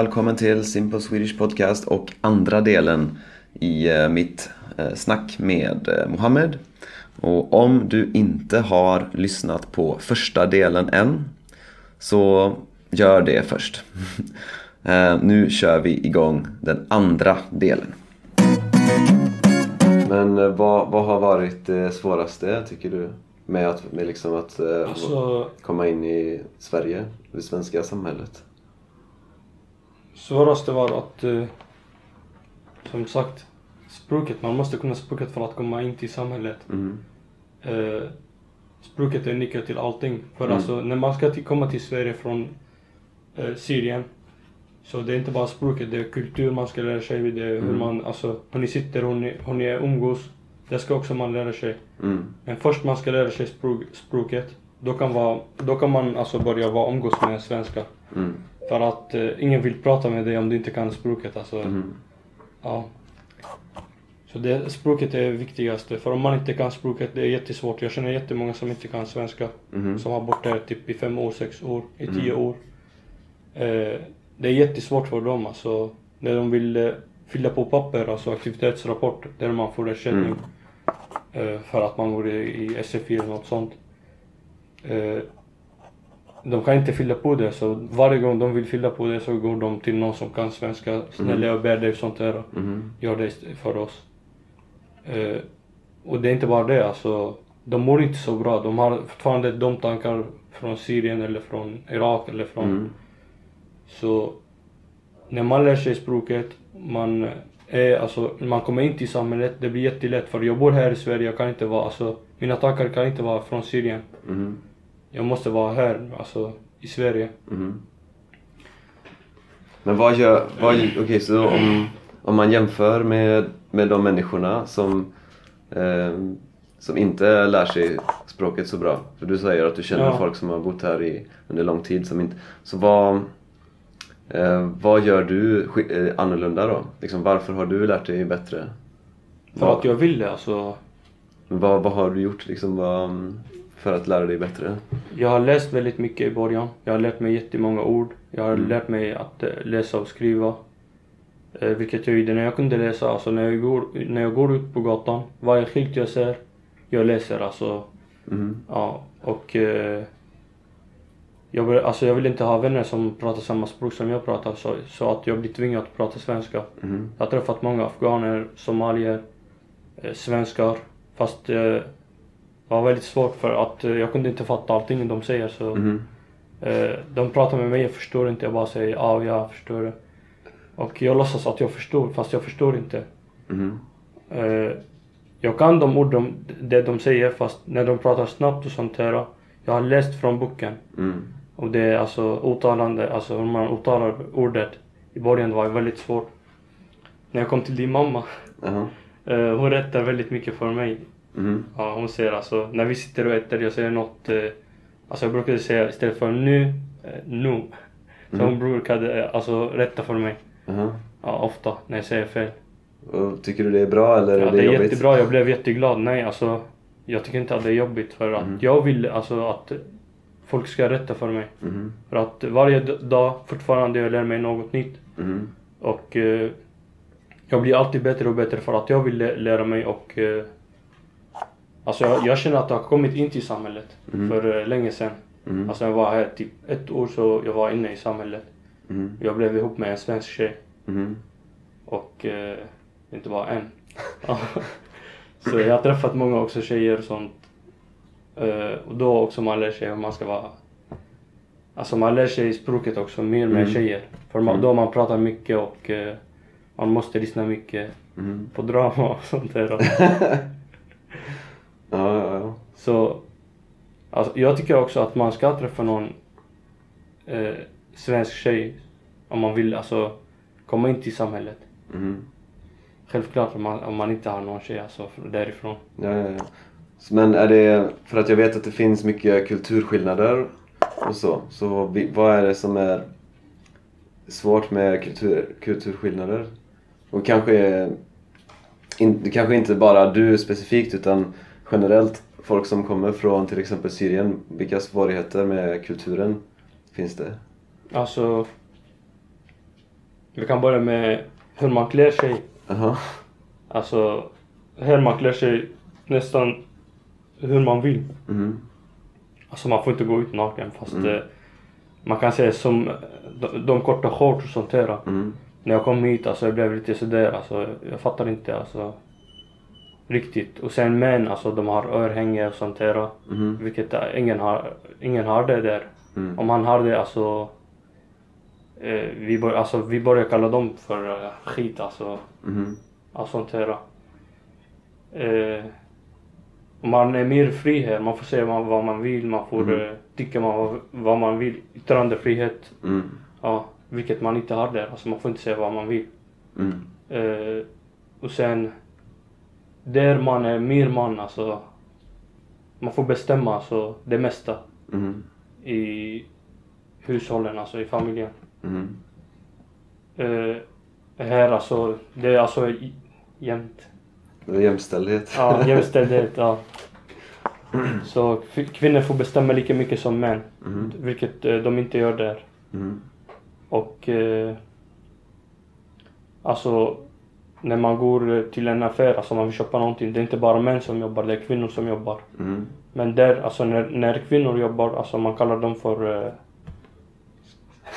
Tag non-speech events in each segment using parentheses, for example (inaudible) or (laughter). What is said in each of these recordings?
välkommen till Simple Swedish Podcast och andra delen i eh, mitt eh, snack med eh, Mohammed. Och om du inte har lyssnat på första delen än så gör det först. (laughs) Nu kör vi igång den andra delen. Men vad, vad har varit det svåraste tycker du? Med att, med liksom att alltså, komma in i Sverige, det svenska samhället? Svåraste var att, eh, som sagt, språket. Man måste kunna språket för att komma in till samhället. Mm. Eh, språket är nyckeln till allting. För mm. alltså, när man ska till, komma till Sverige från eh, Syrien, så det är inte bara språket, det är kultur man ska lära sig. Det är mm. hur man, alltså, hur ni sitter, hur ni, hur ni umgås. Det ska också man lära sig. Mm. Men först man ska lära sig språk, språket. Då kan, vara, då kan man alltså börja vara umgås med svenskar. För att eh, ingen vill prata med dig om du inte kan språket. Alltså, mm. ja. Så det, språket är det viktigaste. För om man inte kan språket, det är jättesvårt. Jag känner jättemånga som inte kan svenska. Mm. Som har bott där typ i fem år, sex år, i tio år. Eh, det är jättesvårt för dem alltså. När de vill eh, fylla på papper, alltså aktivitetsrapport, där man får ersättning. Mm. Eh, för att man går i, i SFI eller något sånt. De kan inte fylla på det så varje gång de vill fylla på det så går de till någon som kan svenska. Snälla mm. jag ber dig sånt här. Mm. Gör det för oss. Eh, och det är inte bara det alltså. De mår inte så bra. De har fortfarande de tankar från Syrien eller från Irak eller från... Mm. Så när man lär sig språket, man är alltså, man kommer in till samhället, det blir jättelätt för jag bor här i Sverige, jag kan inte vara alltså, mina tankar kan inte vara från Syrien. Mm jag måste vara här, alltså i Sverige. Mm. Men vad gör, vad, okej okay, så om, om man jämför med, med de människorna som, eh, som inte lär sig språket så bra. För du säger att du känner ja. folk som har bott här i, under lång tid som inte, så vad, eh, vad gör du eh, annorlunda då? Liksom, varför har du lärt dig bättre? För vad, att jag vill det alltså. Vad, vad har du gjort liksom? Vad, för att lära dig bättre? Jag har läst väldigt mycket i början. Jag har lärt mig jättemånga ord. Jag har mm. lärt mig att eh, läsa och skriva. Eh, vilket jag gjorde när jag kunde läsa. Alltså när jag går, när jag går ut på gatan, varje skylt jag ser, jag läser alltså. Mm. Ja, och eh, jag, alltså jag vill inte ha vänner som pratar samma språk som jag pratar så, så att jag blir tvingad att prata svenska. Mm. Jag har träffat många afghaner, somalier, eh, svenskar. Fast eh, det var väldigt svårt för att eh, jag kunde inte fatta allting de säger så mm. eh, De pratar med mig, jag förstår inte, jag bara säger ja, jag förstår Och jag låtsas att jag förstår fast jag förstår inte mm. eh, Jag kan de ord de, det de säger fast när de pratar snabbt och sånt här Jag har läst från boken mm. Och det är alltså uttalande, alltså hur man uttalar ordet I början var det väldigt svårt När jag kom till din mamma uh -huh. Hon rättar väldigt mycket för mig Mm. Ja, hon säger alltså, när vi sitter och äter, jag säger något, eh, alltså jag brukade säga istället för nu, eh, nu. Så mm. hon brukade eh, alltså rätta för mig. Mm. Ja, ofta när jag säger fel. Och tycker du det är bra eller ja, är det, det är jobbigt? jättebra, jag blev jätteglad. Nej alltså, jag tycker inte att det är jobbigt för att mm. jag vill alltså att folk ska rätta för mig. Mm. För att varje dag fortfarande jag lär mig något nytt. Mm. Och eh, jag blir alltid bättre och bättre för att jag vill lära mig och eh, Alltså jag, jag känner att jag har kommit in till samhället mm. för uh, länge sedan. Mm. Alltså jag var här typ ett år så jag var inne i samhället. Mm. Jag blev ihop med en svensk tjej. Mm. Och uh, inte bara en. (laughs) så jag har träffat många också tjejer och sånt. Uh, och då också man lär sig hur man ska vara. Alltså man lär sig språket också mer med mm. tjejer. För man, mm. då man pratar mycket och uh, man måste lyssna mycket mm. på drama och sånt där. (laughs) Så alltså, jag tycker också att man ska träffa någon eh, svensk tjej om man vill alltså komma in till samhället. Mm. Självklart om man, om man inte har någon tjej alltså därifrån. Ja, ja, ja. Men är det, för att jag vet att det finns mycket kulturskillnader och så, så vad är det som är svårt med kultur, kulturskillnader? Och kanske, in, kanske inte bara du specifikt utan generellt folk som kommer från till exempel Syrien, vilka svårigheter med kulturen finns det? Alltså, Vi kan börja med hur man klär sig. Jaha. Alltså, här man klär sig nästan hur man vill. Mhm. Alltså man får inte gå ut naken fast Mm. eh, man kan säga som eh, de, de korta shorts och sånt där. Mm. När jag kom hit alltså jag blev lite sådär alltså. Jag fattar inte alltså. Riktigt. Och sen män alltså de har örhänge och sånt där. Mhm. Vilket eh, ingen har, ingen har det där. Mm. Om han har det alltså. Eh, vi, bör, alltså vi börjar kalla dem för eh, skit alltså. Mhm. Av sånt här. Eh, man är mer fri här. Man får säga vad, man vill. Man får eh, tycka man, vad, vad man vill. Yttrandefrihet. Mm. Ja, vilket man inte har där. Alltså man får inte säga vad man vill. Mm. Eh, och sen där man är mer man alltså. Man får bestämma alltså det mesta Mhm. i hushållen, alltså i familjen. Mhm. Eh, här alltså, det är alltså jämnt. Jämställdhet. Ja, jämställdhet, ja. (clears throat) Så kvinnor får bestämma lika mycket som män. Mhm. Vilket eh, de inte gör där. Mhm. Och eh, alltså när man går till en affär, alltså man vill köpa någonting, det är inte bara män som jobbar, det är kvinnor som jobbar. Mhm. Men där, alltså när, när kvinnor jobbar, alltså man kallar dem för eh,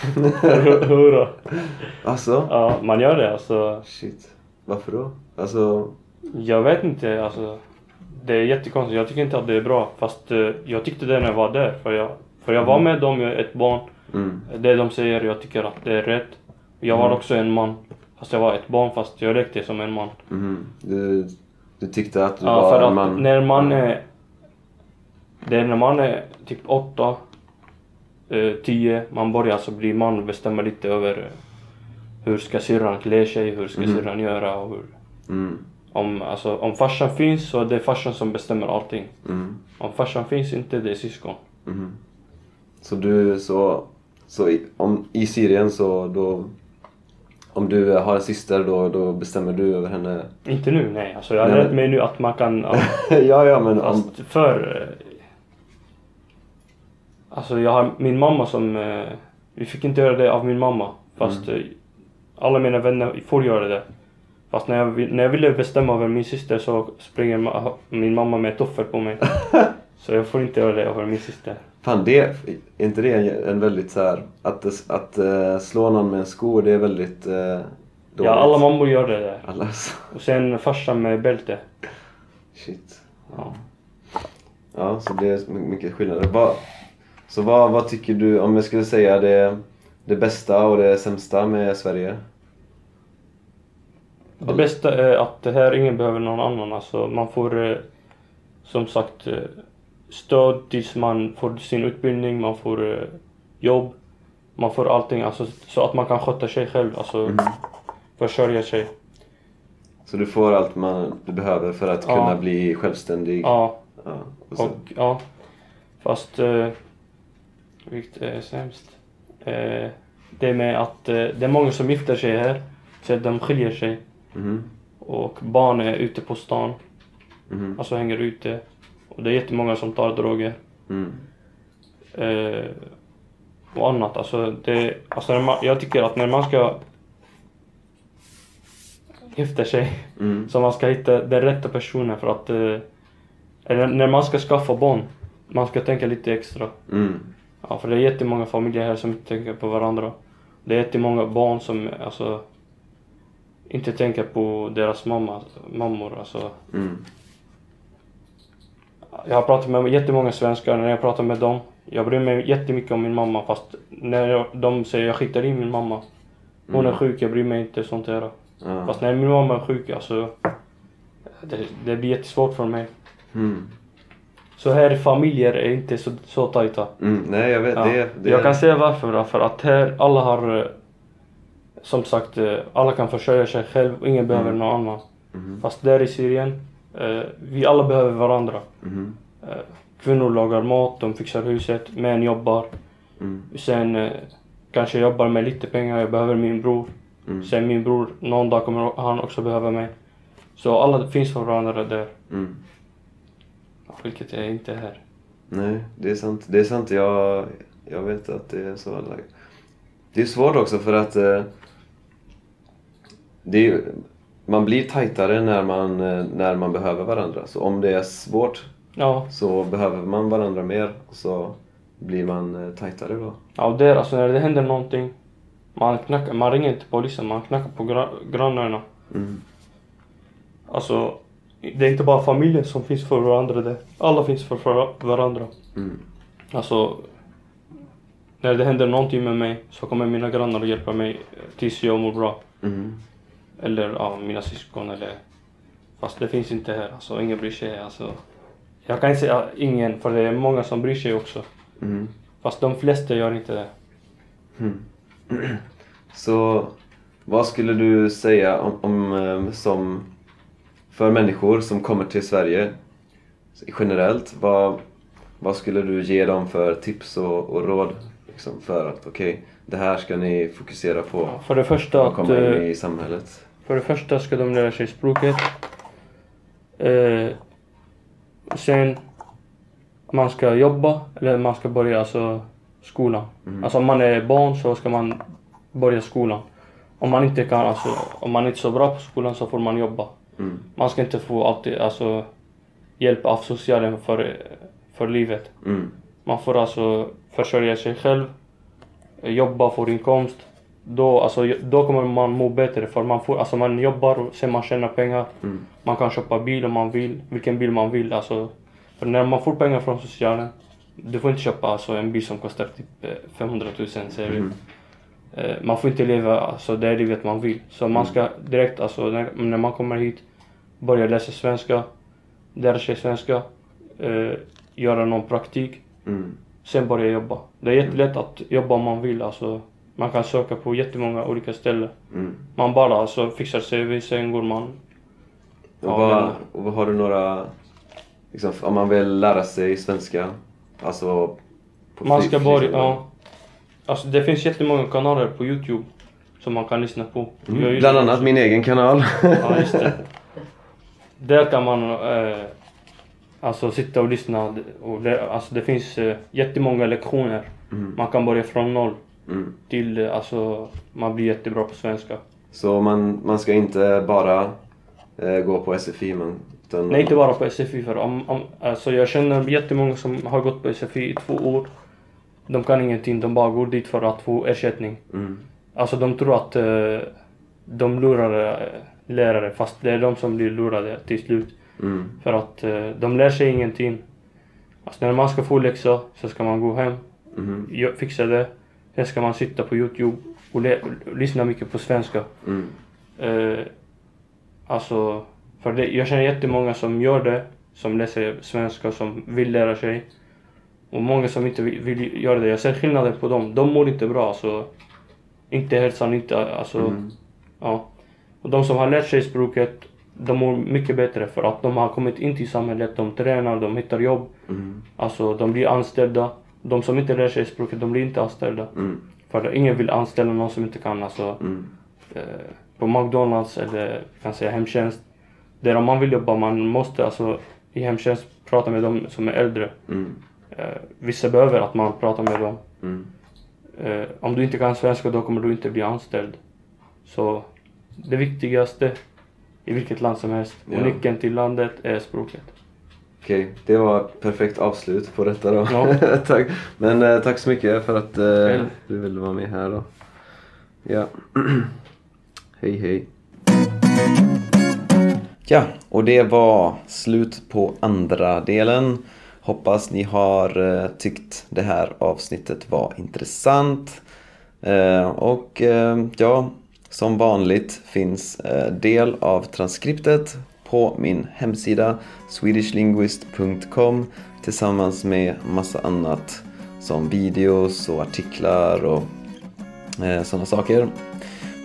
(laughs) hora. Alltså? Ja, man gör det alltså. Shit. Varför då? Alltså... Jag vet inte, alltså. Det är jättekonstigt. Jag tycker inte att det är bra. Fast eh, jag tyckte det när jag var där. För jag, för jag var med dem, jag är ett barn. Mm. Det de säger, jag tycker att det är rätt. Jag var Mm. också en man. Fast jag var ett barn, fast jag lekte som en man. Mhm. Du, du tyckte att du Ja, var för en att man? när man är... Det är när man är typ åtta, eh, tio, man börjar alltså bli man och bestämma lite över eh, hur ska syrran klä sig, hur ska Mhm. syrran göra och hur... Mm. Om, alltså, om farsan finns så är det farsan som bestämmer allting. Mm. Om farsan finns inte, det är syskon. Mhm. Så du, så... Så i, om, i Syrien så då... Om du har en syster då, då bestämmer du över henne? Inte nu, nej. Alltså, jag har lärt mig nu att man kan... Ja, (laughs) ja, men om... fast för Alltså jag har min mamma som... eh, Vi fick inte göra det av min mamma. Fast Mm. eh, alla mina vänner får göra det. Fast när jag, när jag ville bestämma över min syster så springer ma- min mamma med toffel på mig. (laughs) så jag får inte göra det över min syster. Fan, det, är inte det en, väldigt så här Att, det- att eh, slå någon med en sko, det är väldigt uh, dåligt? Ja, alla mammor gör det där. Alla. Och sen farsan med bälte. Shit. Ja. Ja, så det är my- mycket skillnader. Vad, så vad, vad tycker du, om jag skulle säga det, det bästa och det sämsta med Sverige? Det bästa är att här ingen behöver någon annan. Alltså man får eh, som sagt stöd tills man får sin utbildning, man får eh, jobb. Man får allting alltså, så att man kan sköta sig själv, alltså Mhm. försörja sig. Så du får allt man, du behöver för att Ja. kunna bli självständig? Ja, Ja, och sen, och ja. Fast eh, vilket är sämst? Eh, det med att eh, det är många som gifter sig här, så att de skiljer sig. Mhm, Och barn är ute på stan, mhm, alltså hänger ute. Och det är jättemånga som tar droger. mm, eh, och annat. Alltså, det, alltså man, jag tycker att när man ska gifta sig mm, så man ska hitta den rätta personen för att eh, eller när man ska skaffa barn man ska tänka lite extra. mm, Ja, för det är jättemånga familjer här som inte tänker på varandra. Det är jättemånga barn som alltså inte tänker på deras mamma, mammor. Alltså, mm, Jag har pratat med jättemånga svenskar, när jag pratar med dem, jag bryr mig jättemycket om min mamma fast när jag, de säger jag skiter i min mamma. Hon är Mm. sjuk, jag bryr mig inte sånt där. ja, Fast när min mamma är sjuk, alltså det, det blir jättesvårt för mig. mm, Så här familjer är inte så, så tajta. mm, nej jag vet, Ja. det, det Jag kan säga varför för att här alla har eh, som sagt, eh, alla kan försörja sig själv, ingen behöver Mm. någon annan. Mhm, Fast där i Syrien, vi alla behöver varandra. Eh, Kvinnor lagar mat, de fixar huset, män jobbar. mm, Sen eh, kanske jag jobbar med lite pengar, jag behöver min bror. mm, Sen min bror, någon dag kommer han också behöva mig. Så alla finns för varandra där. mm. Vilket är inte här. Nej, det är sant. Det är sant. Jag, jag vet att det är så. Det är svårt också för att eh, det är man blir tajtare när man, eh, när man behöver varandra. Så om det är svårt Ja, så behöver man varandra mer och så blir man eh, tajtare då. ja och där alltså när det händer någonting. Man, knackar, man ringer inte polisen, man knackar på gra, grannarna. Mm. Alltså, det är inte bara familjen som finns för varandra där. Alla finns för, för varandra. Mm. Alltså, när det händer någonting med mig så kommer mina grannar hjälpa mig tills jag mår bra. Mm. Eller ja, mina syskon eller... Fast det finns inte här, alltså ingen bryr sig. Alltså, jag kan inte säga ingen, för det är många som bryr sig också. Mm. Fast de flesta gör inte det. Mm. (clears throat) Så vad skulle du säga om, om eh, som för människor som kommer till Sverige generellt, vad, vad skulle du ge dem för tips och, och råd liksom, för att okej, det här ska ni fokusera på För det första och att... komma in eh, i samhället? För det första ska de lära sig språket. Eh, sen man ska jobba, eller man ska börja alltså skolan. Alltså om man är barn så ska man börja skolan. Om man inte kan, alltså om man inte är så bra på skolan så får man jobba. Mm. Man ska inte få alltid alltså hjälp av socialen för, för livet. Mm. Man får alltså försörja sig själv, jobba, få inkomst. Då, alltså, då kommer man må bättre för man, får, alltså, man jobbar och sen man tjänar pengar. Mm. Man kan köpa bil om man vill, vilken bil man vill. Alltså, för när man får pengar från socialen, du får inte köpa alltså, en bil som kostar typ eh, 500 000 säger vi. Mm. Eh, Man får inte leva alltså, det livet man vill. Så man ska direkt, alltså, när, när man kommer hit, börja läsa svenska, lära sig svenska, eh, göra någon praktik. Mm. Sen börja jobba. Det är jättelätt att jobba om man vill. Alltså, man kan söka på jättemånga olika ställen. Mm. Man bara alltså, fixar CV, sen går man. Och, Ja, vad, och vad har du några, liksom, om man vill lära sig svenska, alltså på Man ska börja, ja. Alltså det finns jättemånga kanaler på Youtube som man kan lyssna på. Mm. Bland annat min egen kanal. Ja, just det. Där kan man eh, alltså sitta och lyssna. Och lä- alltså det finns eh, jättemånga lektioner. Mm. Man kan börja från noll Mm. till alltså man blir jättebra på svenska. Så man, man ska inte bara eh, gå på SFI men... Utan, Nej, inte bara på SFI. För om, om, alltså jag känner jättemånga som har gått på SFI i två år. De kan ingenting, de bara går dit för att få ersättning. Mm. Alltså de tror att eh, de lurar eh, lärare fast det är de som blir lurade till slut. Mm. För att eh, de lär sig ingenting. Alltså när man ska få läxa så ska man gå hem, Mm. fixa det. Sen ska man sitta på Youtube och, och lyssna mycket på svenska. Mm. Eh, alltså, för det, jag känner jättemånga som gör det, som läser svenska, som vill lära sig. Och många som inte vill, vill göra det. Jag ser skillnaden på dem. De mår inte bra. Alltså, inte hälsan, inte... Alltså, Mm. ja. Och de som har lärt sig språket, de mår mycket bättre för att de har kommit in till samhället, de tränar, de hittar jobb. Mm. Alltså, de blir anställda. De som inte lär sig språket, de blir inte anställda. Mm. För ingen vill anställa någon som inte kan. Alltså, Mm. eh, på McDonalds eller kan säga hemtjänst. Där om man vill jobba, man måste alltså i hemtjänst prata med dem som är äldre. Mm. Eh, vissa behöver att man pratar med dem. Mm. Eh, om du inte kan svenska då kommer du inte bli anställd. Så det viktigaste i vilket land som helst och Ja. nyckeln till landet är språket. Okej, det var perfekt avslut på detta då. Ja. (laughs) tack. Men eh, tack så mycket för att eh, du ville vara med här då. Ja. (clears throat) hej hej. Ja, och det var slut på andra delen. Hoppas ni har eh, tyckt det här avsnittet var intressant. Eh, och eh, ja, som vanligt finns eh, del av transkriptet på min hemsida swedishlinguist.com tillsammans med massa annat som videos och artiklar och eh, sådana saker.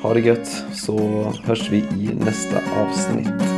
Ha det gött så hörs vi i nästa avsnitt.